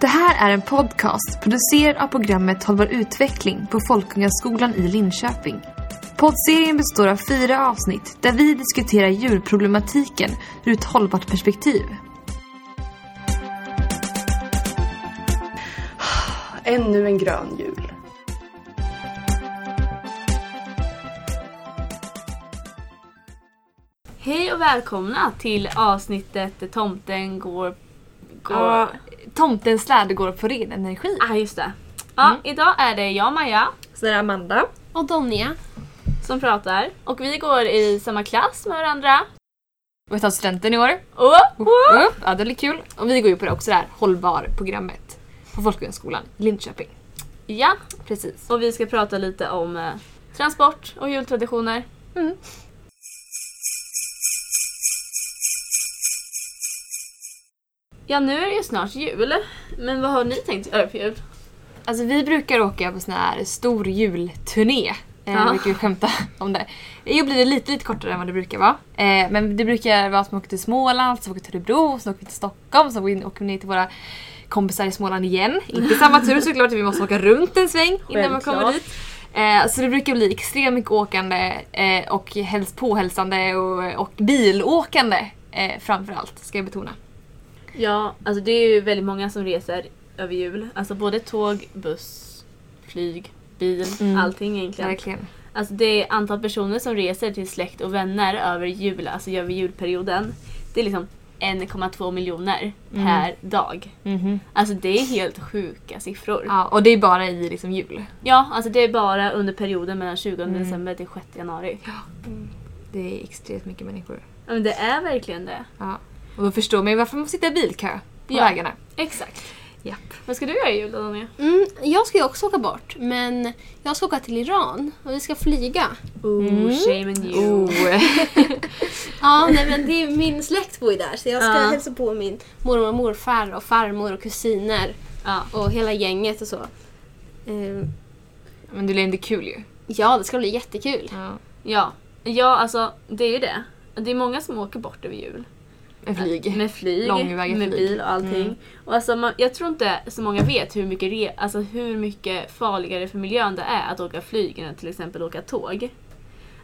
Det här är en podcast producerad av programmet Hållbar utveckling på Folkungaskolan i Linköping. Poddserien består av fyra avsnitt där vi diskuterar djurproblematiken ur ett hållbart perspektiv. Ännu en grön jul. Hej och välkomna till avsnittet Tomten går... går... Ja, tomtens släde går på ren energi. Ah, just det. Ja, idag är det jag Maja Så det är Amanda. Och Donja. som pratar och vi går i samma klass med varandra. Vi tar studenten i år. Oh, oh. Upp. Ja, det blir kul. Och vi går ju på det också det här hållbar-programmet på Folkhögskolan i Linköping. Ja, Precis. och vi ska prata lite om eh, transport och jultraditioner. Ja, nu är det ju snart jul. Men vad har ni tänkt göra för jul? Alltså vi brukar åka på sån här stor julturné. Eh, Ja. Vi brukar ju skämta om det. År blir det lite, lite kortare än vad det brukar vara. Eh, men det brukar vara att man åker till Småland, så åker vi till Örebro, så åker vi till Stockholm, så åker vi ner till våra kompisar i Småland igen. Inte samma tur såklart, vi måste åka runt en sväng innan man kommer dit. Eh, så det brukar bli extremt mycket åkande eh, och påhälsande och, och bilåkande eh, framförallt, ska jag betona. Ja, alltså det är ju väldigt många som reser över jul. Alltså både tåg, buss, flyg, bil, Mm. allting egentligen. Verkligen. Alltså det antal personer som reser till släkt och vänner över jul, alltså över julperioden. Det är liksom 1,2 miljoner Mm. per dag. Mhm. Alltså det är helt sjuka siffror. Ja. Ja, och det är bara i liksom jul. alltså det är bara under perioden mellan 20 Mm. december till 6 januari. Det är extremt mycket människor. Ja men det är verkligen det. Ja. Och då förstår man ju varför man får sitta i bilkö på Ja. vägarna. Exakt. Japp. Vad ska du göra i jul då Daniel? Mm, jag ska ju också åka bort, men jag ska åka till Iran och vi ska flyga. Ooh, shame on you. Oh. Ja, nej men det är min släkt bor ju där så jag ska Ja. hälsa på min mormor och morfar och farmor och kusiner Ja. och hela gänget och så. Eh, Men det blir ändå kul ju. ja, det ska bli jättekul. Ja. Ja. ja, alltså det är ju det. Det är många som åker bort över jul. En flyg. Med flyg, Långväga med flyg. bil och allting. Mm. Och alltså, man, jag tror inte så många vet hur mycket, re, alltså, hur mycket farligare för miljön det är att åka flyg än att till exempel åka tåg.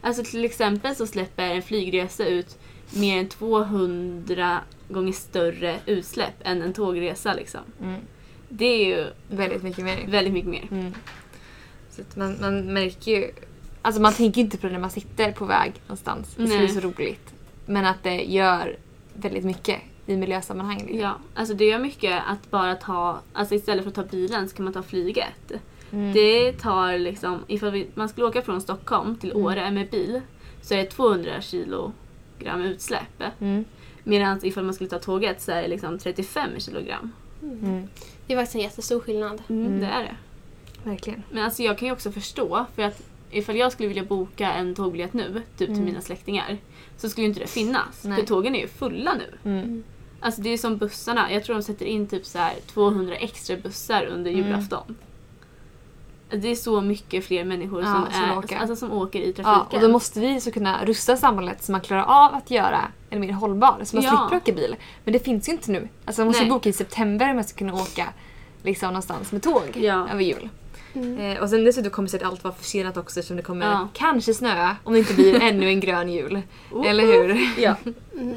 Alltså till exempel så släpper en flygresa ut mer än 200 gånger större utsläpp än en tågresa. Liksom. Mm. Det är ju Väldigt mycket mer. väldigt mycket mer. Mm. Så man, man märker ju... Alltså man tänker inte på det när man sitter på väg någonstans. Det Nej. är så roligt. Men att det gör väldigt mycket i miljösammanhang. liksom. Ja, alltså det gör mycket att bara ta, alltså istället för att ta bilen så kan man ta flyget. Mm. Det tar liksom, ifall vi, man skulle åka från Stockholm till Mm. Åre med bil så är det 200 kilogram utsläpp. Mm. Medan ifall man skulle ta tåget så är det liksom 35 kilogram. Mm. Det är faktiskt en jättestor skillnad. Mm. Det är det. Verkligen. Men alltså jag kan ju också förstå för att ifall jag skulle vilja boka en tågbiljett nu, typ till Mm. mina släktingar, så skulle ju inte det finnas. Nej. För tågen är ju fulla nu. Mm. Alltså det är som bussarna, jag tror de sätter in typ så här 200 extra bussar under Mm. julafton. Det är så mycket fler människor Ja, som, som är, åker. Alltså, som åker i trafiken. Ja, och då måste vi så kunna rusta samhället så man klarar av att göra en mer hållbar. Så man Ja. slipper åka bil. Men det finns ju inte nu. Alltså man måste Nej. boka i september om man ska kunna åka liksom någonstans med tåg Ja. över jul. Mm. Eh, och sen dessutom kommer säkert allt vara försenat också eftersom det kommer Ja. kanske snöa om det inte blir ännu en grön jul. Oh. Eller hur? Ja.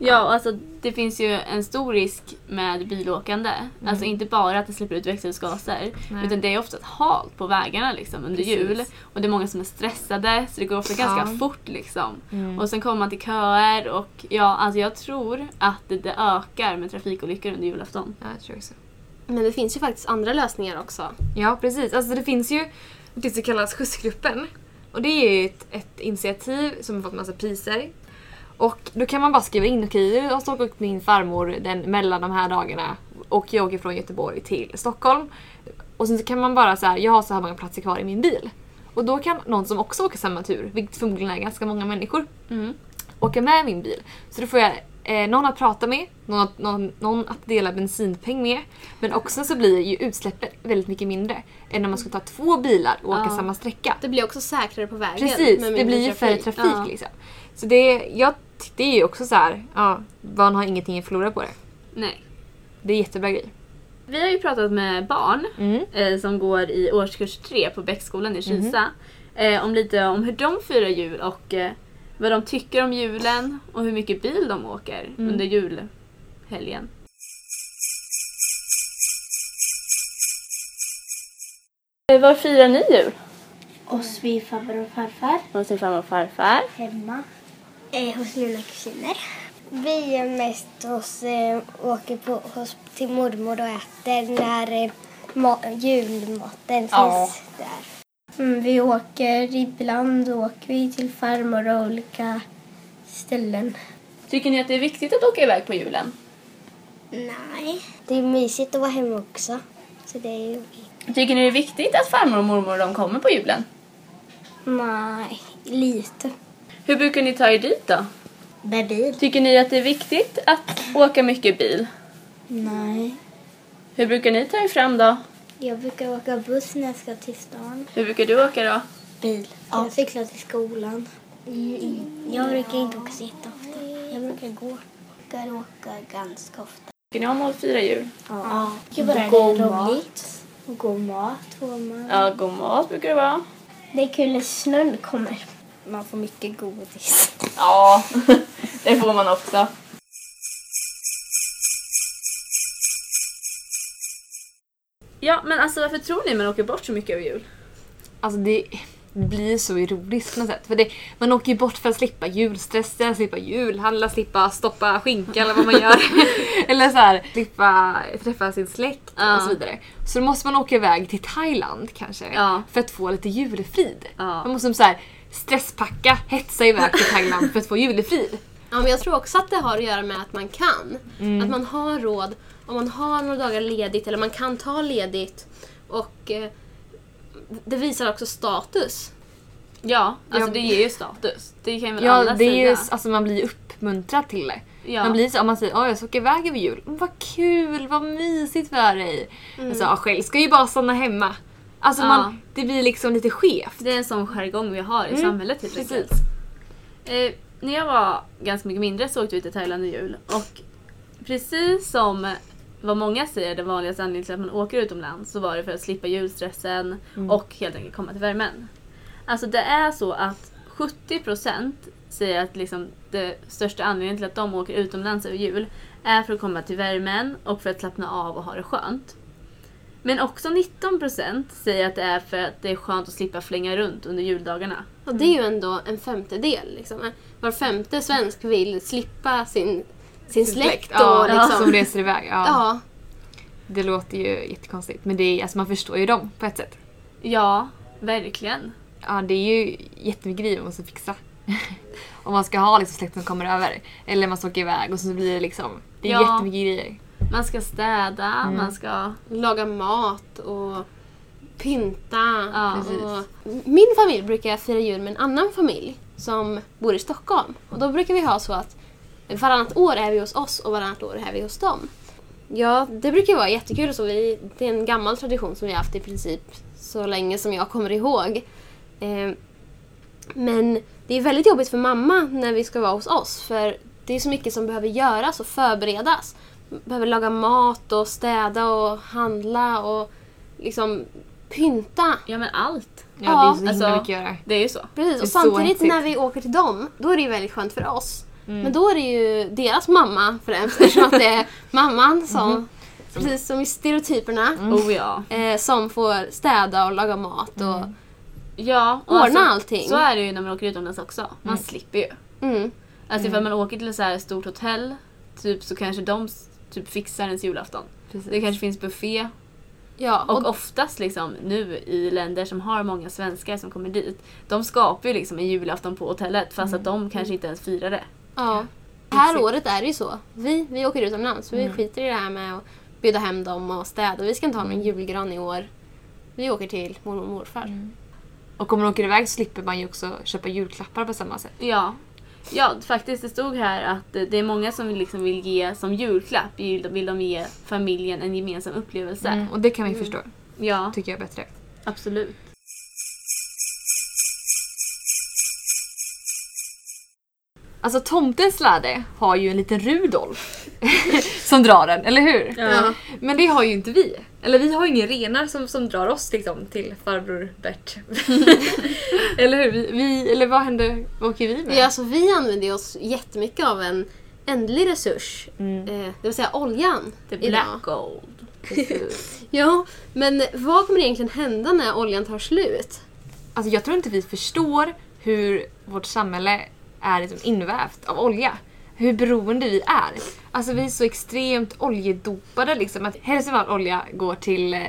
Ja, alltså det finns ju en stor risk med bilåkande. Alltså inte bara att det släpper ut växthusgaser. Mm. Nej. Utan det är ofta halt på vägarna liksom under Precis. jul. Och det är många som är stressade så det går ofta ganska Ja. fort liksom. Mm. Och sen kommer man till köer och ja, alltså jag tror att det, det ökar med trafikolyckor under julafton. Ja, jag tror också. Men det finns ju faktiskt andra lösningar också. Ja, precis. Alltså det finns ju det som kallas skjutsgruppen. Och det är ju ett, ett initiativ som har fått massa priser. Och då kan man bara skriva in, okej jag ska åka upp med min farmor den, mellan de här dagarna och jag åker från Göteborg till Stockholm. Och sen så kan man bara så här, jag har så här många platser kvar i min bil. Och då kan någon som också åker samma tur, vilket förmodligen är ganska många människor, Mm. åka med min bil. Så då får jag eh, någon att prata med, någon att, någon, någon att dela bensinpeng med. Men också så blir ju utsläppet väldigt mycket mindre än om man ska ta två bilar och åka Ja. samma sträcka. Det blir också säkrare på vägen. Precis, det blir ju färre trafik Ja. liksom. Så det, jag, det är ju också så här, ja, man har ingenting att förlora på det. Nej. Det är jättebra grej. Vi har ju pratat med barn Mm. eh, som går i årskurs 3 på Bäckskolan i Kisa. Eh, om lite om hur de firar jul och eh, vad de tycker om julen och hur mycket bil de åker under julhelgen. Eh, Var firar ni jul? Hos vi farbror och farfar. Hos sin farmor och farfar. Hemma. Eh, hos mina kusiner. Vi är mest hos, eh, åker på, hos, till mormor och äter när eh, ma- julmaten finns Ja. där. Mm, vi åker, ibland åker vi till farmor och olika ställen. Tycker ni att det är viktigt att åka iväg på julen? Nej. Det är mysigt att vara hemma också. Så det är ju Tycker ni det är viktigt att farmor och mormor de kommer på julen? Nej, lite. Hur brukar ni ta er dit då? Med bil? Tycker ni att det är viktigt att åka mycket bil? Nej. Hur brukar ni ta er fram då? Jag brukar åka buss när jag ska till stan. Hur brukar du åka då? Bil. Jag cyklar till skolan. Jag brukar inte åka så jätteofta. Jag brukar gå. Jag brukar åka ganska ofta. Tycker ni om att fira jul? Ja. Det är roligt. Och god mat får man. Ja, god mat brukar det vara. Det är kul när snön kommer. Man får mycket godis. Ja, det får man också. Ja, men alltså varför tror ni man åker bort så mycket över jul? Alltså det blir så ironiskt på något sätt. För det, man åker ju bort för att slippa julstressen, slippa julhandla, slippa stoppa skinka eller vad man gör. eller så här, slippa träffa sin släkt Ja. och så vidare. Så då måste man åka iväg till Thailand kanske. Ja. För att få lite julefrid. Ja. Man måste så här, stresspacka, hetsa iväg till Thailand för att få julefrid. Ja, men jag tror också att det har att göra med att man kan. Att man har råd, om man har några dagar ledigt eller man kan ta ledigt. Och eh, det visar också status. Ja, alltså Ja. det ger ju status. Det kan väl Ja, alla det är ju, säga. alltså man blir ju uppmuntrad till det. Ja. Man blir så, om man säger att jag ska åka iväg över jul. Men vad kul, vad mysigt för dig. Alltså, ja, själv ska ju bara stanna hemma. Alltså Mm. Ja. man, det blir liksom lite skevt. Det är en sån jargong vi har i Mm, samhället helt precis. enkelt. Eh, när jag var ganska mycket mindre så åkte vi till Thailand i jul. Och precis som vad många säger den vanligaste anledningen till att man åker utomlands så var det för att slippa julstressen Mm. och helt enkelt komma till värmen. Alltså det är så att 70% säger att liksom det största anledningen till att de åker utomlands över jul är för att komma till värmen och för att slappna av och ha det skönt. Men också 19% säger att det är för att det är skönt att slippa flänga runt under juldagarna. Och det är ju ändå en femtedel. Liksom. Var femte svensk vill slippa sin, sin släkt. Och ja, liksom, som reser iväg. Ja. ja, Det låter ju jättekonstigt. Men det är, alltså man förstår ju dem på ett sätt. Ja, verkligen. Ja, det är ju jättemycket grejer man måste fixa. Om man ska ha liksom släkt som kommer över. Eller man ska åka iväg och så blir det liksom... Det är Ja. jättemycket grejer. Man ska städa, Mm. man ska... laga mat och pynta. Ja. och, min familj brukar fira jul med en annan familj som bor i Stockholm. Och då brukar vi ha så att varannat år är vi hos oss och varannat år är vi hos dem. Ja, det brukar vara jättekul. Så vi, det är en gammal tradition som vi har haft i princip så länge som jag kommer ihåg. Eh, men det är väldigt jobbigt för mamma när vi ska vara hos oss för det är så mycket som behöver göras och förberedas. Behöver laga mat och städa och handla och liksom pynta. Ja men allt. Ja, Ja, det är så himla alltså- mycket att göra. Det är ju så. Precis, och samtidigt när vi åker till dem, då är det ju väldigt skönt för oss. Men då är det ju deras mamma främst eftersom att det är mamman som, precis som i stereotyperna, Oh ja. eh, som får städa och laga mat och Ja, och ordna alltså, allting. Så är det ju när man åker utomlands också. Man slipper ju. Mm. Alltså ifall man åker till ett så här stort hotell typ, så kanske de typ fixar ens julafton. Precis. Det kanske finns buffé. Ja, Och och, oftast liksom nu i länder som har många svenskar som kommer dit. De skapar ju liksom en julafton på hotellet fast att de kanske inte ens firar det. Ja. Det här året är det ju så. Vi, vi åker utomlands. Vi skiter i det här med att bjuda hem dem och städa. Vi ska inte ha någon julgran i år. Vi åker till mormor och morfar. Och om man åker iväg så slipper man ju också köpa julklappar på samma sätt. Ja. Ja, faktiskt det stod här att det är många som liksom vill ge som julklapp vill, de ge familjen en gemensam upplevelse. Mm, och det kan man ju förstå. Ja, Tycker jag är bättre. absolut. Alltså tomtens släde har ju en liten Rudolf som drar den, eller hur? Ja. Men det har ju inte vi. Eller vi har ju ingen renar som, som drar oss liksom, till farbror Bert. eller hur? Vi, vi, eller vad händer? Vad åker vi med? Ja, alltså, vi använder oss jättemycket av en ändlig resurs. Mm. Eh, det vill säga oljan. The idag. black gold. Ja, men vad kommer egentligen hända när oljan tar slut? Alltså jag tror inte vi förstår hur vårt samhälle är liksom invävt av olja. Hur beroende vi är. Alltså vi är så extremt oljedopade liksom att hälften av all olja går till, eh,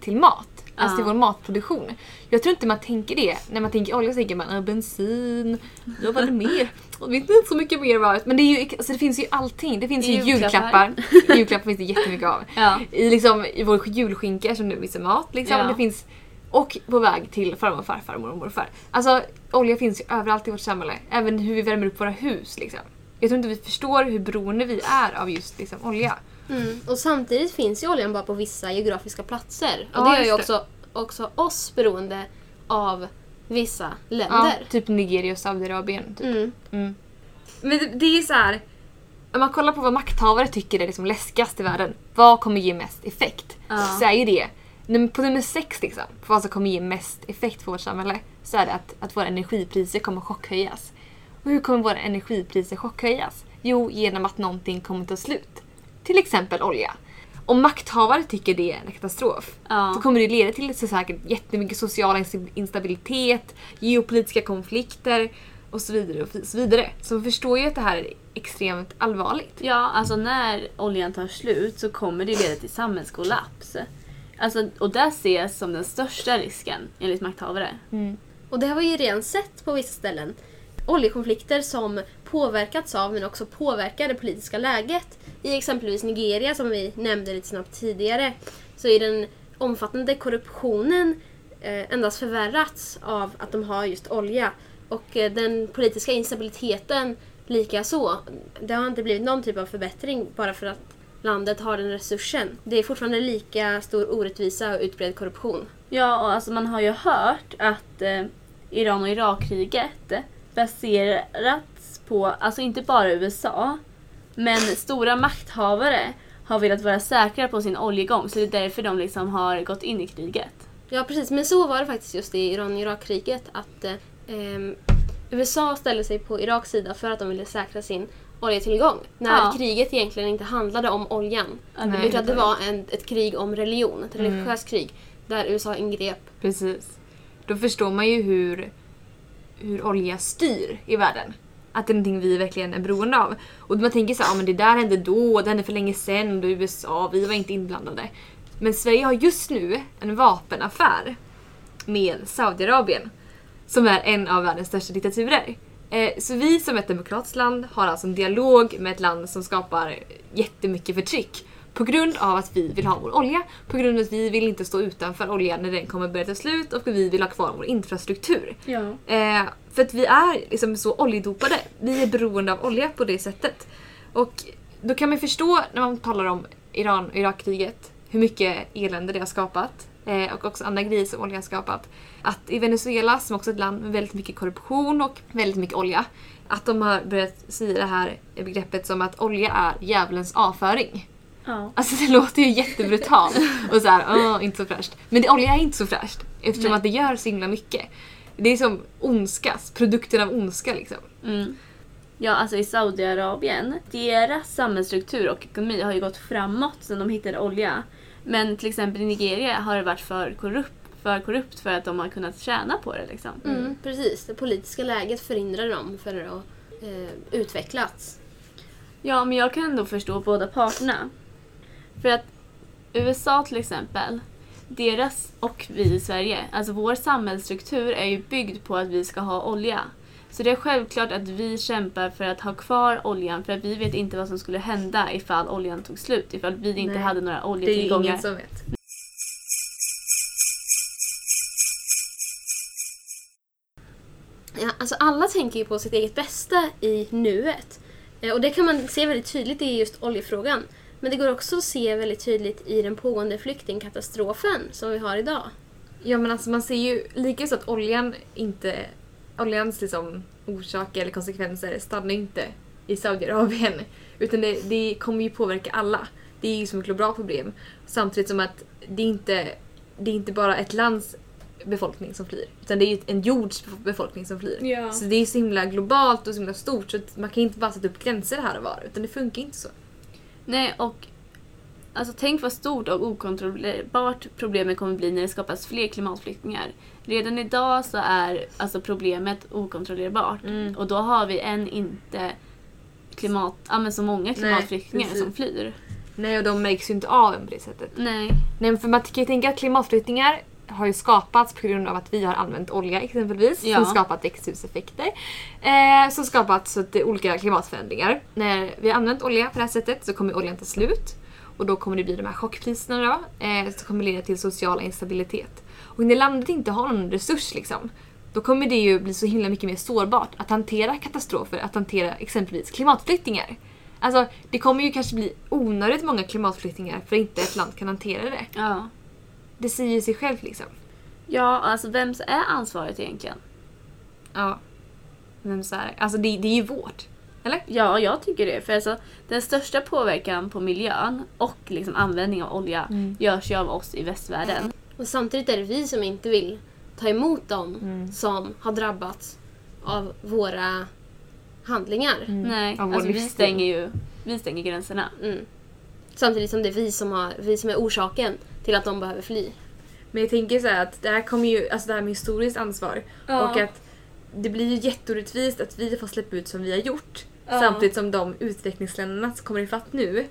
till mat. Alltså till vår matproduktion. Jag tror inte man tänker det. När man tänker olja så tänker man "Ah, bensin, ja, vad är det mer? Jag vet inte så mycket mer vad Men det, är ju, alltså det finns ju allting. Det finns ju Julklappar. julklappar. finns det jättemycket av. Ja. I, liksom, i vår julskinka som nu det mat. Liksom. Ja. Det finns, och på väg till farmor och farfar och mormor och morfar. Alltså olja finns ju överallt i vårt samhälle. Även hur vi värmer upp våra hus. Liksom. Jag tror inte vi förstår hur beroende vi är av just liksom, olja. Mm. Och samtidigt finns ju oljan bara på vissa geografiska platser. Och Ja, det gör ju också, också oss beroende av vissa Ja, länder. typ Nigeria och Saudiarabien. Typ. Mm. Mm. Men det, det är så här. Om man kollar på vad makthavare tycker är liksom läskigast i världen. Vad kommer ge mest effekt? Ja. Så är ju det. På nummer sex liksom, på vad som kommer ge mest effekt för vårt samhälle. Så är det att, att våra energipriser kommer chockhöjas. Och hur kommer våra energipriser chockhöjas? Jo, genom att någonting kommer ta slut. Till exempel olja. Om makthavare tycker det är en katastrof Ja. så kommer det leda till så säkert jättemycket social insta- instabilitet, geopolitiska konflikter och så vidare. Och så vidare. Så man förstår ju att det här är extremt allvarligt. Ja, alltså när oljan tar slut så kommer det leda till samhällskollaps. Alltså, och det ses som den största risken enligt makthavare. Och det har vi ju redan sett på vissa ställen. Oljekonflikter som påverkats av men också påverkar det politiska läget. I exempelvis Nigeria som vi nämnde lite snabbt tidigare så är den omfattande korruptionen eh, endast förvärrats av att de har just olja. Och eh, den politiska instabiliteten lika så. Det har inte blivit någon typ av förbättring bara för att landet har den resursen. Det är fortfarande lika stor orättvisa och utbredd korruption. Ja, och alltså man har ju hört att eh, Iran och Irakkriget baserats på, alltså inte bara USA, men stora makthavare har velat vara säkra på sin oljegång så det är därför de liksom har gått in i kriget. Ja precis, men så var det faktiskt just i Iran-Irak-kriget att eh, ehm, USA ställde sig på Iraks sida för att de ville säkra sin oljetillgång. När Ja. kriget egentligen inte handlade om oljan. Nej. utan det var en, ett krig om religion, ett Mm. religiöst krig. Där USA ingrep. Precis. Då förstår man ju hur, hur olja styr i världen. Att det är någonting vi verkligen är beroende av. Och man tänker så här, ah, men det där hände då, det hände för länge sedan, och USA, vi var inte inblandade. Men Sverige har just nu en vapenaffär med Saudiarabien. Som är en av världens största diktaturer. Eh, så vi som ett demokratiskt land har alltså en dialog med ett land som skapar jättemycket förtryck. På grund av att vi vill ha vår olja, på grund av att vi vill inte stå utanför oljan när den kommer börja ta slut och vi vill ha kvar vår infrastruktur. Ja. Eh, för att vi är liksom så oljedopade. Vi är beroende av olja på det sättet. Och då kan man förstå när man talar om Iran och Irakkriget hur mycket elände det har skapat. Eh, och också andra grejer som olja har skapat. Att i Venezuela, som också är ett land med väldigt mycket korruption och väldigt mycket olja, att de har börjat säga det här begreppet som att olja är djävulens avföring. Ja. Alltså det låter ju jättebrutalt och så här, "Åh, inte så fräscht. Men det, olja är inte så fräscht eftersom Nej. att det gör så himla mycket. Det är som ondskas, produkten av ondska liksom. Mm. Ja, alltså i Saudiarabien, deras samhällsstruktur och ekonomi har ju gått framåt sedan de hittade olja. Men till exempel i Nigeria har det varit för korrupt för, korrupt för att de har kunnat tjäna på det. Liksom. Mm, precis, det politiska läget förhindrade dem för att eh, utvecklas. Ja, men jag kan ändå förstå båda parterna. För att USA till exempel, deras och vi i Sverige, alltså vår samhällsstruktur är ju byggd på att vi ska ha olja. Så det är självklart att vi kämpar för att ha kvar oljan för att vi vet inte vad som skulle hända ifall oljan tog slut, ifall vi inte Nej. hade några Det är oljetillgångar. ingen som vet. Ja, alltså alla tänker ju på sitt eget bästa i nuet. Eh, Och det kan man se väldigt tydligt i just oljefrågan. Men det går också att se väldigt tydligt i den pågående flyktingkatastrofen som vi har idag. Ja men alltså man ser ju lika så att oljan inte oljans liksom, orsaker eller konsekvenser stannar inte i Saudiarabien. Utan det, det kommer ju påverka alla. Det är ju som ett globalt problem. Samtidigt som att det inte det är inte bara ett lands befolkning som flyr. Utan det är ju en jords befolkning som flyr. Ja. Så det är så himla globalt och så himla stort så man kan inte bara sätta upp gränser här och var. Utan det funkar inte så. Nej, och alltså, tänk vad stort och okontrollerbart problemet kommer bli när det skapas fler klimatflyktingar. Redan idag så är alltså, problemet okontrollerbart Mm. och då har vi än inte klimat, ja, men så många klimatflyktingar precis. som flyr. Nej och de märks ju inte av på det sättet. Nej. Nej för man kan ju tänka att klimatflyktingar har ju skapats på grund av att vi har använt olja exempelvis. Ja. Som skapat växthuseffekter. Eh, som skapat så att det är olika klimatförändringar. När vi har använt olja på det här sättet så kommer oljan ta slut. Och då kommer det bli de här chockpriserna då. Eh, som kommer leda till social instabilitet. Och när landet inte har någon resurs liksom. Då kommer det ju bli så himla mycket mer sårbart att hantera katastrofer, att hantera exempelvis klimatflyktingar. Alltså det kommer ju kanske bli onödigt många klimatflyktingar för att inte ett land kan hantera det. Ja. Det säger sig själv liksom. ja, alltså vems är ansvaret egentligen? Ja. Men så här, alltså det, det är ju vårt. Eller? Ja, jag tycker det. För alltså, den största påverkan på miljön och liksom användning av olja Mm. görs ju av oss i västvärlden. Och samtidigt är det vi som inte vill ta emot dem Mm. som har drabbats av våra handlingar. Nej, Av vår alltså vi stänger ju vi stänger gränserna. Mm. Samtidigt som det är vi som, har, vi som är orsaken till att de behöver fly. Men jag tänker så här att det här kommer ju, alltså det här med historiskt ansvar. Ja. Och att det blir ju jätteorättvist att vi får släppa ut som vi har gjort. Ja. Samtidigt som de utvecklingsländerna som kommer ifatt nu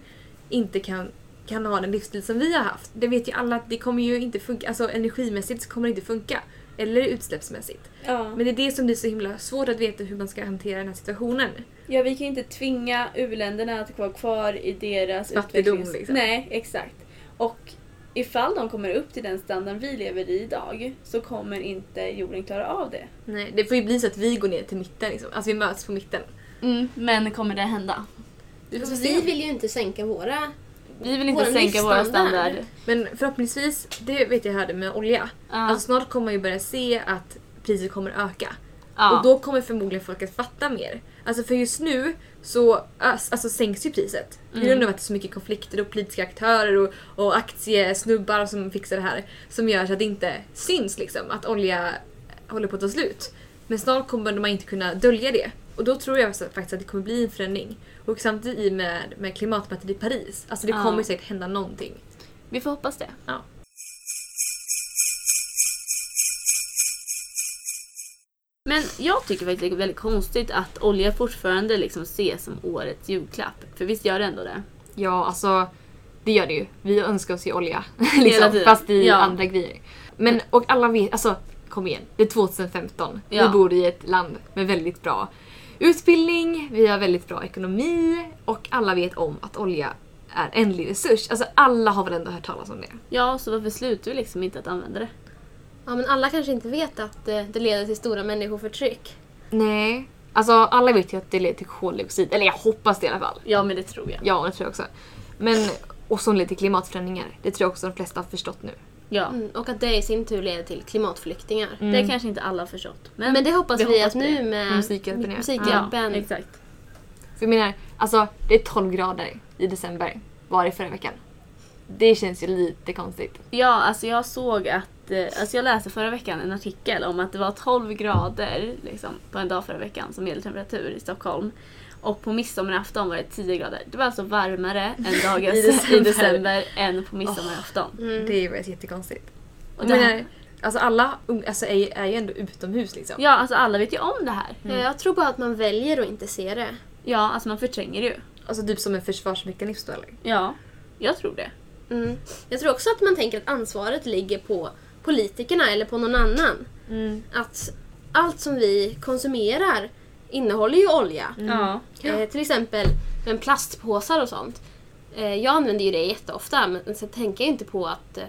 inte kan, kan ha den livsstil som vi har haft. Det vet ju alla att det kommer ju inte funka, alltså energimässigt så kommer det inte funka. Eller utsläppsmässigt. Ja. Men det är det som blir så himla svårt att veta hur man ska hantera den här situationen. ja, vi kan ju inte tvinga u-länderna att vara kvar i deras Fattigdom, utvecklings... liksom. Nej, exakt. Och ifall de kommer upp till den standard vi lever i idag så kommer inte jorden klara av det. Nej, det får ju bli så att vi går ner till mitten liksom. Alltså vi möts på mitten. Mm, men kommer det hända? Vi Alltså, vi vill ju inte sänka våra... Vi vill inte Vår sänka vår standard. Men förhoppningsvis, det vet jag hörde med olja. Ja. Alltså snart kommer man ju börja se att priset kommer öka. ja. Och då kommer förmodligen folk att fatta mer. Alltså för just nu så ös- alltså sänks ju priset. På grund av att det är så mycket konflikter och politiska aktörer och, och aktiesnubbar som fixar det här. Som gör så att det inte syns liksom att olja håller på att ta slut. Men snart kommer man inte kunna dölja det. Och då tror jag faktiskt att det kommer bli en förändring. Och samtidigt i med, med klimatmötet i Paris. Alltså det Ja. kommer säkert hända någonting. Vi får hoppas det. Ja. Men jag tycker faktiskt det är väldigt konstigt att olja fortfarande liksom ses som årets julklapp. För visst gör det ändå det? Ja, alltså det gör det ju. Vi önskar oss ju olja. Liksom, fast i Ja. andra grejer. Men, och alla vet, alltså kom igen. Det är 2015. Ja. Vi bor i ett land med väldigt bra utbildning, vi har väldigt bra ekonomi och alla vet om att olja är ändlig resurs. Alltså alla har väl ändå hört talas om det. Ja, så varför slutar vi liksom inte att använda det? Ja, men alla kanske inte vet att eh, det leder till stora människoförtryck. Nej. Alltså alla vet ju att det leder till koldioxid. Eller jag hoppas det i alla fall. Ja, men det tror jag. Ja, det tror jag också. Men, och som leder till klimatförändringar. Det tror jag också de flesta har förstått nu. Ja. Mm, och att det i sin tur leder till klimatflyktingar. Det kanske inte alla har förstått. Men, Men det hoppas vi, hoppas att nu med Musikhjälpen. Musikhjälpen Ja, exakt. För jag menar, alltså det är 12 grader i december. Var det förra veckan? Det känns ju lite konstigt. Ja, alltså jag såg att, eh, alltså jag läste förra veckan en artikel om att det var 12 grader liksom, på en dag förra veckan som medeltemperatur i Stockholm. Och på midsommarafton var det 10 grader. Det var alltså varmare än dagens I i december. december, än på midsommarafton. Mm. Det är ju jättekonstigt. Och det här- alltså alla alltså är, är ju ändå utomhus liksom. Ja, alltså alla vet ju om det här. Ja, Jag tror bara att man väljer att inte se det. Ja, alltså man förtränger det ju. Alltså typ som en försvarsmekanism då eller? Ja, jag tror det. Mm. Jag tror också att man tänker att ansvaret ligger på politikerna eller på någon annan. Att allt som vi konsumerar innehåller ju olja. Ja. Eh, till exempel med plastpåsar och sånt. Eh, jag använder ju det jätteofta men så tänker jag inte på att eh,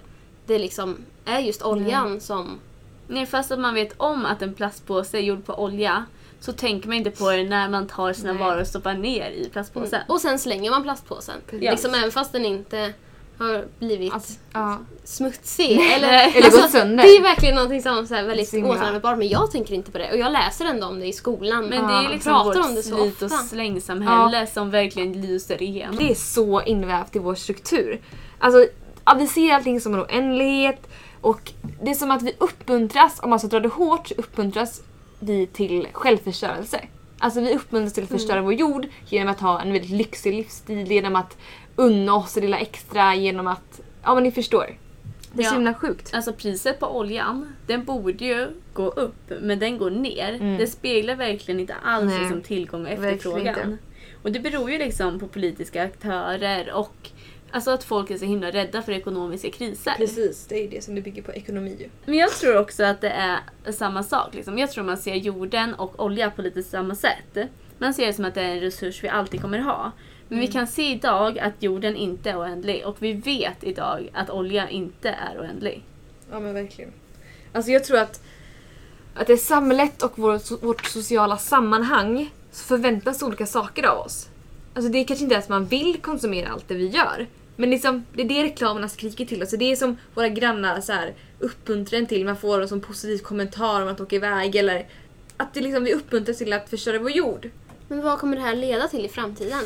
det liksom är just oljan som... Nej, fast att man vet om att en plastpåse är gjord på olja så tänker man inte på det när man tar sina Nej. varor och stoppar ner i plastpåsen. Och sen slänger man plastpåsen. Ja. Liksom, även fast den inte har blivit Alltså, ja. smutsig. Eller, Eller gått sönder. Det är verkligen någonting som här väldigt återanvändbart men jag tänker inte på det. Och jag läser ändå om det i skolan. Men det är Ja, liksom pratar vårt om det så slit och slängsamhälle som verkligen lyser igenom. Det är så invävt i vår struktur. Alltså, ja, vi ser allting som en oändlighet och det är som att vi uppmuntras, om man ska dra det hårt, uppmuntras vi till självförstörelse. Alltså vi uppmuntras till att förstöra vår jord genom att ha en väldigt lyxig livsstil, genom att unna oss det lilla extra, genom att... Ja men ni förstår. Det är Ja. så himla sjukt. Alltså priset på oljan, den borde ju gå upp men den går ner. Det speglar verkligen inte alls Mm. Nej. liksom tillgång och efterfrågan. Och det beror ju liksom på politiska aktörer och alltså att folk är så himla rädda för ekonomiska kriser. Precis, det är det som det bygger på ekonomi ju. Men jag tror också att det är samma sak. Liksom. Jag tror man ser jorden och olja på lite samma sätt. Man ser det som att det är en resurs vi alltid kommer ha. Men vi kan se idag att jorden inte är oändlig och vi vet idag att olja inte är oändlig. Ja men verkligen. Alltså jag tror att, att det är samhället och vår, vårt sociala sammanhang så förväntas olika saker av oss. Alltså det är kanske inte ens man vill konsumera allt det vi gör. Men liksom, det är det reklamerna skriker till oss. Det är som våra grannar så här, uppmuntrar en till. Man får en sån positiv kommentar om att åka iväg eller att det liksom, vi uppmuntras till att förstöra vår jord. Men vad kommer det här leda till i framtiden?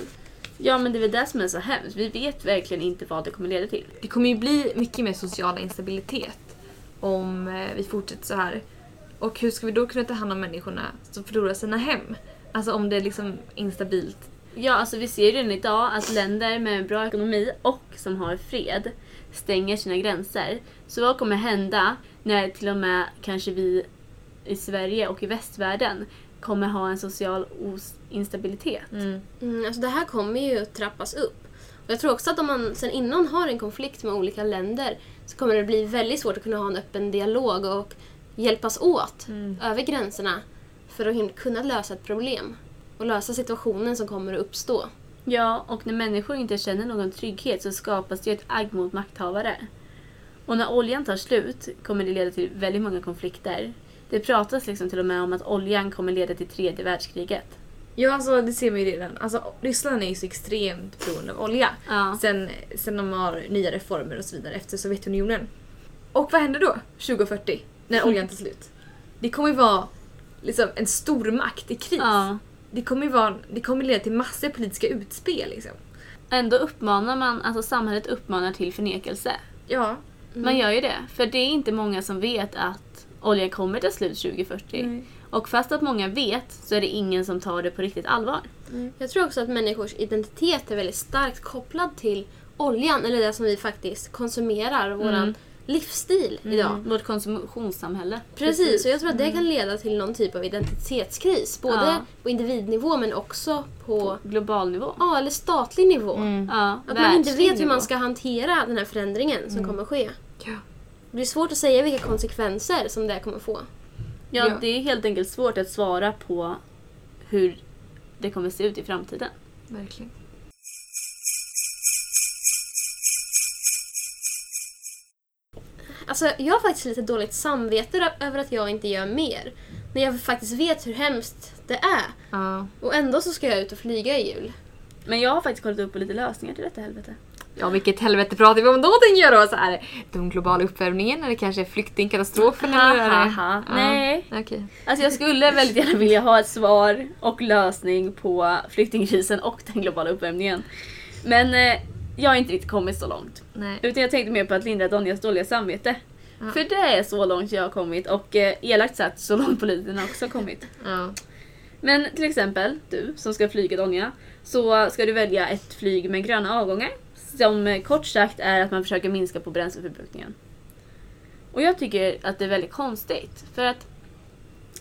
Ja men det är väl det som är så hemskt. Vi vet verkligen inte vad det kommer leda till. Det kommer ju bli mycket mer social instabilitet om eh, vi fortsätter så här. Och hur ska vi då kunna ta hand om människorna som förlorar sina hem? Alltså om det är liksom instabilt. Ja, alltså vi ser ju redan idag att länder med en bra ekonomi och som har fred stänger sina gränser. Så vad kommer hända när till och med kanske vi i Sverige och i västvärlden kommer ha en social instabilitet? Mm, alltså det här kommer ju att trappas upp. Och jag tror också att om man sen innan har en konflikt med olika länder så kommer det bli väldigt svårt att kunna ha en öppen dialog och hjälpas åt över gränserna för att kunna lösa ett problem och lösa situationen som kommer att uppstå. Ja, och när människor inte känner någon trygghet så skapas det ju ett agg mot makthavare. Och när oljan tar slut kommer det leda till väldigt många konflikter. Det pratas liksom till och med om att oljan kommer leda till tredje världskriget. Ja alltså det ser man ju redan. Alltså Ryssland är ju så extremt beroende av olja. Ja. Sen, sen de har nya reformer och så vidare efter Sovjetunionen. Och vad händer då 2040? När oljan tar slut? Det kommer ju vara liksom en stormakt i kris. Ja. Det kommer ju vara, det kommer leda till massor av politiska utspel liksom. Ändå uppmanar man, alltså samhället uppmanar till förnekelse. Ja. Man gör ju det, för det är inte många som vet att oljan kommer ta slut 2040. Nej. Och fast att många vet så är det ingen som tar det på riktigt allvar. Jag tror också att människors identitet är väldigt starkt kopplad till oljan, eller det som vi faktiskt konsumerar, våran livsstil idag. Vårt konsumtionssamhälle. Precis, och jag tror att det kan leda till någon typ av identitetskris. Både Ja. på individnivå men också på Global nivå. ja, eller statlig nivå. Ja, Att man inte vet hur man ska hantera den här förändringen som kommer ske. Ja. Det blir svårt att säga vilka konsekvenser som det kommer få. Ja, Ja. det är helt enkelt svårt att svara på hur det kommer se ut i framtiden. Verkligen. Alltså, jag har faktiskt lite dåligt samvete över att jag inte gör mer. När jag faktiskt vet hur hemskt det är. Ja. Och ändå så ska jag ut och flyga i jul. Men jag har faktiskt kollat upp på lite lösningar till detta helvete. Ja, vilket helvete pratar vi om då tänker jag då? Så här, den globala uppvärmningen eller kanske flyktingkatastrofen Ha, eller? ha, ha. Ja. Nej. Okej. Alltså jag skulle väldigt gärna vilja ha ett svar och lösning på flyktingkrisen och den globala uppvärmningen. Men eh, jag har inte riktigt kommit så långt. Nej. Utan jag tänkte mer på att lindra Donjas dåliga samvete. Ja. För det är så långt jag har kommit och eh, elakt sagt så långt politikerna också har kommit. Ja. Men till exempel du som ska flyga Donja så ska du välja ett flyg med gröna avgångar som eh, kort sagt är att man försöker minska på bränsleförbrukningen. Och jag tycker att det är väldigt konstigt för att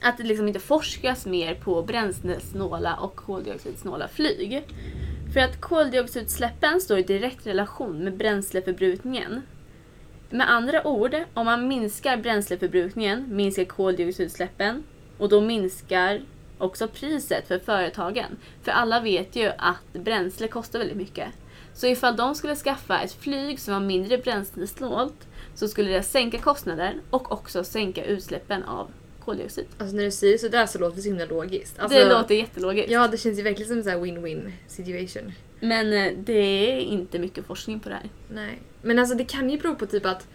att det liksom inte forskas mer på bränslesnåla och koldioxidsnåla flyg. För att koldioxidutsläppen står i direkt relation med bränsleförbrukningen. Med andra ord, om man minskar bränsleförbrukningen minskar koldioxidutsläppen och då minskar också priset för företagen. För alla vet ju att bränsle kostar väldigt mycket. Så ifall de skulle skaffa ett flyg som var mindre bränslesnålt så skulle det sänka kostnader och också sänka utsläppen av koldioxid. Alltså när du säger sådär så låter det så himla logiskt. Alltså, det låter jättelogiskt. Ja, det känns ju verkligen som en win-win situation. Men eh, det är inte mycket forskning på det här. Nej. Men alltså det kan ju bero på typ att,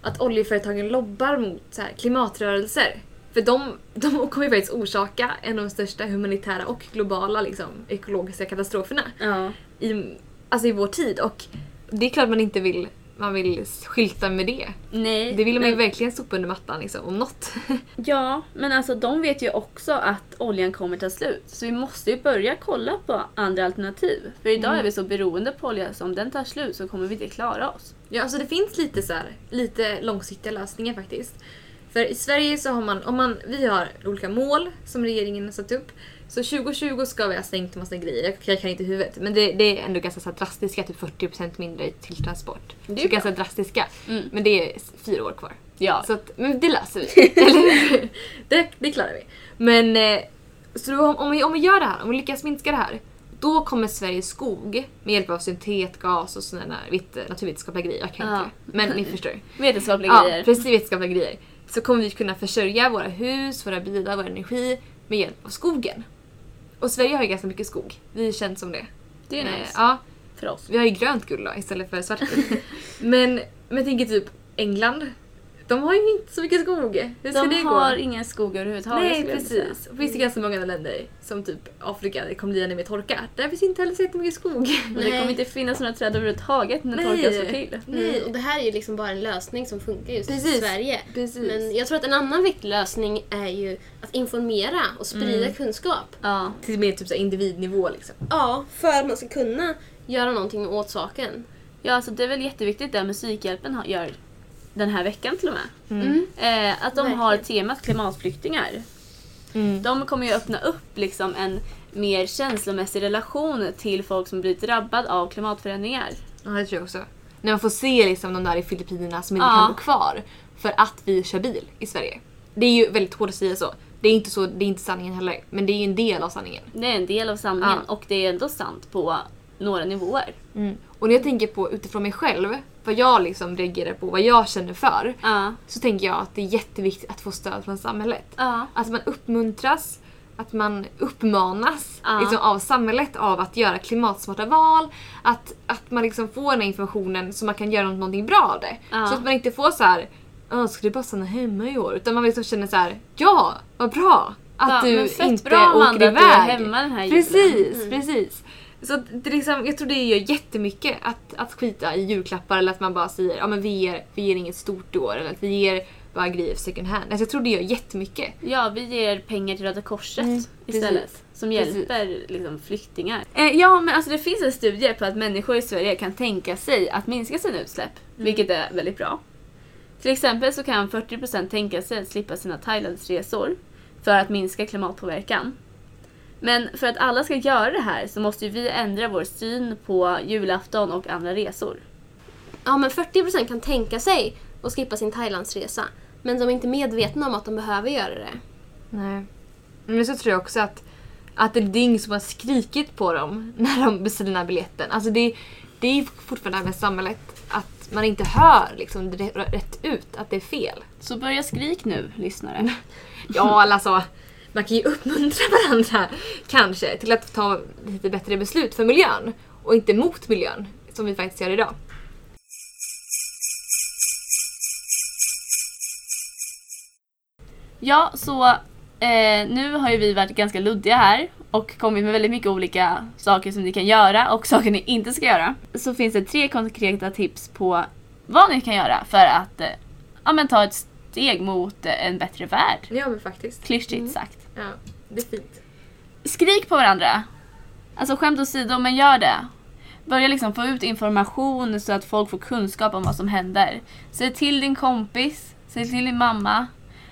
att oljeföretagen lobbar mot så här, klimatrörelser. För de, de kommer ju faktiskt orsaka en av de största humanitära och globala liksom, ekologiska katastroferna Ja. i, alltså i vår tid. Och det är klart man inte vill, man vill skylta med det. Nej. Det vill man ju verkligen sopa under mattan liksom, om något. Ja, men alltså de vet ju också att oljan kommer ta slut. Så vi måste ju börja kolla på andra alternativ. För idag är vi så beroende på olja så om den tar slut så kommer vi inte klara oss. Ja, alltså det finns lite så här, lite långsiktiga lösningar faktiskt. För i Sverige så har man, om man, vi har olika mål som regeringen har satt upp. Så 2020 ska vi ha sänkt massa grejer, jag, kan inte i huvudet. Men det, det är ändå ganska så drastiska, typ 40% mindre till transport. Det är så bra. ganska drastiska. Mm. Men det är fyra år kvar. Ja. Så att, men det löser vi. Eller det, det klarar vi. Men eh, så då, om, vi, om vi gör det här, om vi lyckas minska det här. Då kommer Sveriges skog med hjälp av syntetgas och sådana naturvetenskapliga grejer. Jag kan Ja. inte. Men ni förstår. Vetenskapliga Ja, grejer. precis vetenskapliga grejer. Så kommer vi kunna försörja våra hus, våra bilar, vår energi med hjälp av skogen. Och Sverige har ju ganska mycket skog. Vi är känt som det. Det är Eh, nice. Ja, För oss. vi har ju grönt guld då istället för svart guld. men, men jag tänker typ England. De har ju inte så mycket skog. Hur ska De det gå? har ingen skog överhuvudtaget Nej precis. Och finns det ganska många länder som typ Afrika, det kommer bli ännu mer torka. Där finns inte heller så jättemycket skog. Men det kommer inte finnas några träd överhuvudtaget när Nej. torkan slår till. Nej. Mm, och det här är ju liksom bara en lösning som funkar just Precis. i Sverige. Precis. Men jag tror att en annan viktig lösning är ju att informera och sprida Mm. kunskap. Ja. Till mer typ så individnivå liksom. Ja, för att man ska kunna göra någonting åt saken. ja, alltså det är väl jätteviktigt det Musikhjälpen har- gör den här veckan till och med. Mm. Eh, att de Verkligen. har temat klimatflyktingar. Mm. De kommer ju öppna upp liksom en mer känslomässig relation till folk som blir drabbade av klimatförändringar. Ja, det tror jag också. När man får se liksom de där i Filippinerna som inte Ja. kan bo kvar för att vi kör bil i Sverige. Det är ju väldigt hårt att säga så. Det är inte, så, det är inte sanningen heller, men det är ju en del av sanningen. Det är en del av sanningen Ja. och det är ändå sant på några nivåer. Och när jag tänker på utifrån mig själv, vad jag liksom reagerar på, vad jag känner för, Ja. så tänker jag att det är jätteviktigt att få stöd från samhället. Ja. Att man uppmuntras, att man uppmanas Ja. liksom, av samhället av att göra klimatsmarta val. Att, att man liksom får den här informationen så man kan göra någonting bra av det. Så att man inte får så här, "Ah, ska du bara stanna hemma i år? Utan man liksom känner så här, ja, vad bra att Ja, du inte bra, åker Amanda, iväg. att du är hemma den här julen. Precis, precis. Så det liksom, jag tror det gör jättemycket att, att skita i julklappar eller att man bara säger ja men vi ger, vi ger inget stort i år eller att vi ger bara grejer second hand. Alltså jag tror det gör jättemycket. Ja, vi ger pengar till Röda Korset Mm, istället. precis. Som Precis. hjälper liksom, flyktingar. Eh, ja, men alltså det finns en studie på att människor i Sverige kan tänka sig att minska sina utsläpp. Mm. Vilket är väldigt bra. Till exempel så kan 40% tänka sig att slippa sina Thailandsresor för att minska klimatpåverkan. Men för att alla ska göra det här så måste ju vi ändra vår syn på julafton och andra resor. Ja, men 40% kan tänka sig att skippa sin Thailandsresa. Men de är inte medvetna om att de behöver göra det. Nej. Men så tror jag också att, att det är ingen som har skrikit på dem när de beställer den här biljetten. Alltså det, det är fortfarande det här med samhället att man inte hör liksom rätt ut att det är fel. Så börja skrik nu, lyssnare. Ja, alltså man kan ju uppmuntra varandra kanske till att ta lite bättre beslut för miljön och inte mot miljön som vi faktiskt gör idag. Ja, så eh, nu har ju vi varit ganska luddiga här och kommit med väldigt mycket olika saker som ni kan göra och saker ni inte ska göra. Så finns det tre konkreta tips på vad ni kan göra för att eh, ja, men ta ett steg mot en bättre värld. Ja men faktiskt. Klyschigt sagt. Ja, det är fint. Skrik på varandra! Alltså skämt åsido, men gör det. Börja liksom få ut information så att folk får kunskap om vad som händer. Säg till din kompis, säg till din mamma.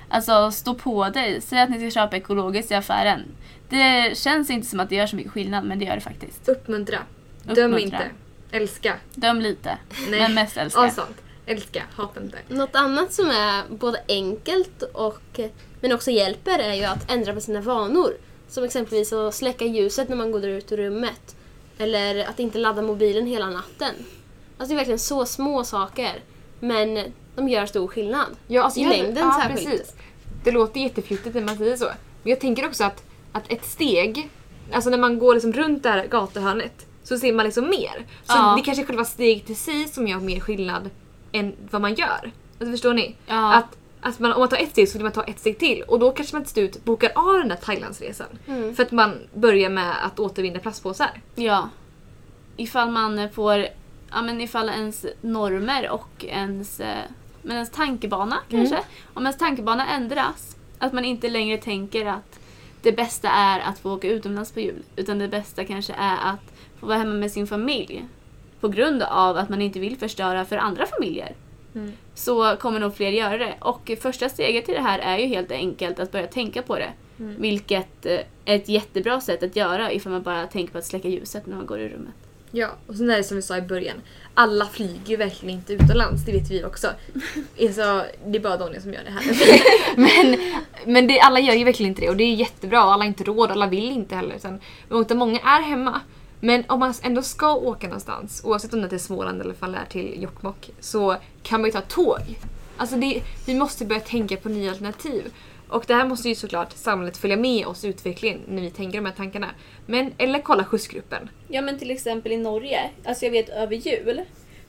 Alltså stå på dig. Säg att ni ska köpa ekologiskt i affären. Det känns inte som att det gör så mycket skillnad, men det gör det faktiskt. Uppmuntra. Döm Uppmuntra. inte. Älska. Döm lite, Nej. men mest älska. Ja, sant. Älska. Hata inte. Något annat som är både enkelt och men också hjälper är ju att ändra på sina vanor. Som exempelvis att släcka ljuset när man går ut ur rummet. Eller att inte ladda mobilen hela natten. Alltså det är verkligen så små saker. Men de gör stor skillnad. Ja, alltså I jag- längden ja, särskilt. Precis. Det låter jättefjuttigt när man säger så. Men jag tänker också att, att ett steg, alltså när man går liksom runt det här gatuhörnet så ser man liksom mer. Så Ja. det kanske är själva steget till sig som gör mer skillnad än vad man gör. Alltså förstår ni? Ja. Att, att man, om man tar ett steg så vill man ta ett steg till och då kanske man till slut bokar av den där Thailandsresan. För att man börjar med att återvinna plastpåsar. Ja. Ifall man får, ja men ifall ens normer och ens, eh, men ens tankebana kanske. Om ens tankebana ändras. Att man inte längre tänker att det bästa är att få åka utomlands på jul. Utan det bästa kanske är att få vara hemma med sin familj. På grund av att man inte vill förstöra för andra familjer. Så kommer nog fler göra det. Och första steget till det här är ju helt enkelt att börja tänka på det. Vilket eh, är ett jättebra sätt att göra ifall man bara tänker på att släcka ljuset när man går i rummet. Ja, och sen är det som vi sa i början. Alla flyger ju verkligen inte utomlands, det vet vi också. Alltså, det är bara Donja som gör det här. men men det, alla gör ju verkligen inte det och det är jättebra. Alla har inte råd, alla vill inte heller. Utan, utan många är hemma. Men om man ändå ska åka någonstans, oavsett om det är till Småland eller det är till Jokkmokk, så kan man ju ta tåg. Alltså det, vi måste börja tänka på nya alternativ. Och det här måste ju såklart samhället följa med oss i utvecklingen när vi tänker de här tankarna. Men, eller kolla skjutsgruppen. Ja men till exempel i Norge, alltså jag vet över jul,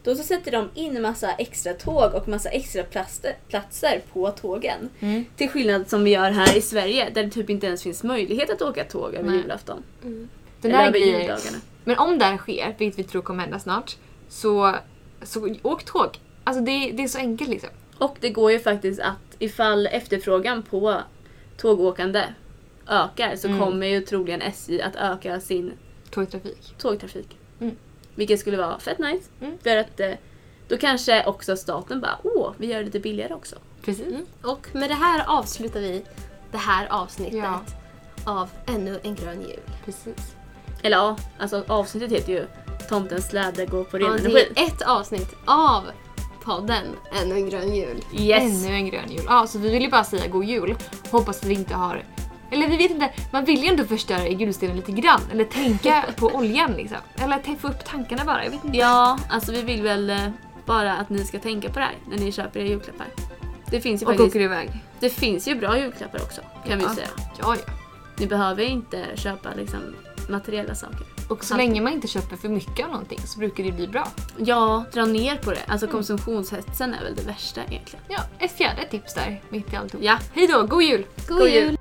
då så sätter de in massa extra tåg och massa extra plaster, platser på tågen. Till skillnad som vi gör här i Sverige där det typ inte ens finns möjlighet att åka tåg över Nej. julafton. Den Eller över juldagarna. Men om det här sker, vilket vi tror kommer hända snart, så, så åk tåg. Alltså det, det är så enkelt liksom. Och det går ju faktiskt att ifall efterfrågan på tågåkande ökar så Mm. kommer ju troligen SJ att öka sin Tågtrafik. tågtrafik. Mm. Vilket skulle vara fett nice. Mm. För att eh, då kanske också staten bara åh, vi gör det lite billigare också. Precis. Och med det här avslutar vi det här avsnittet Ja. av Ännu en grön jul. Precis. Eller ja, alltså avsnittet heter ju Tomtens släde går på ren Ja, energi. det är ett avsnitt av podden Ännu en grön jul. Yes! Ännu en grön jul. Ja, så vi vill ju bara säga god jul. Hoppas att vi inte har... Eller vi vet inte, man vill ju ändå förstöra julstenen lite grann. Eller tänka på oljan liksom. Eller få upp tankarna bara. Jag vet inte. Ja, alltså vi vill väl eh, bara att ni ska tänka på det här när ni köper era julklappar. Det finns ju Och faktiskt åker iväg. det finns ju bra julklappar också kan vi Ja. säga. Ja, ja. Ni behöver inte köpa liksom, materiella saker. Och så länge man inte köper för mycket av någonting så brukar det bli bra. Ja, dra ner på det. Alltså konsumtionshetsen är väl det värsta egentligen. Ja, ett fjärde tips där mitt i alltihop. Ja. Hej då, god jul! God, jul.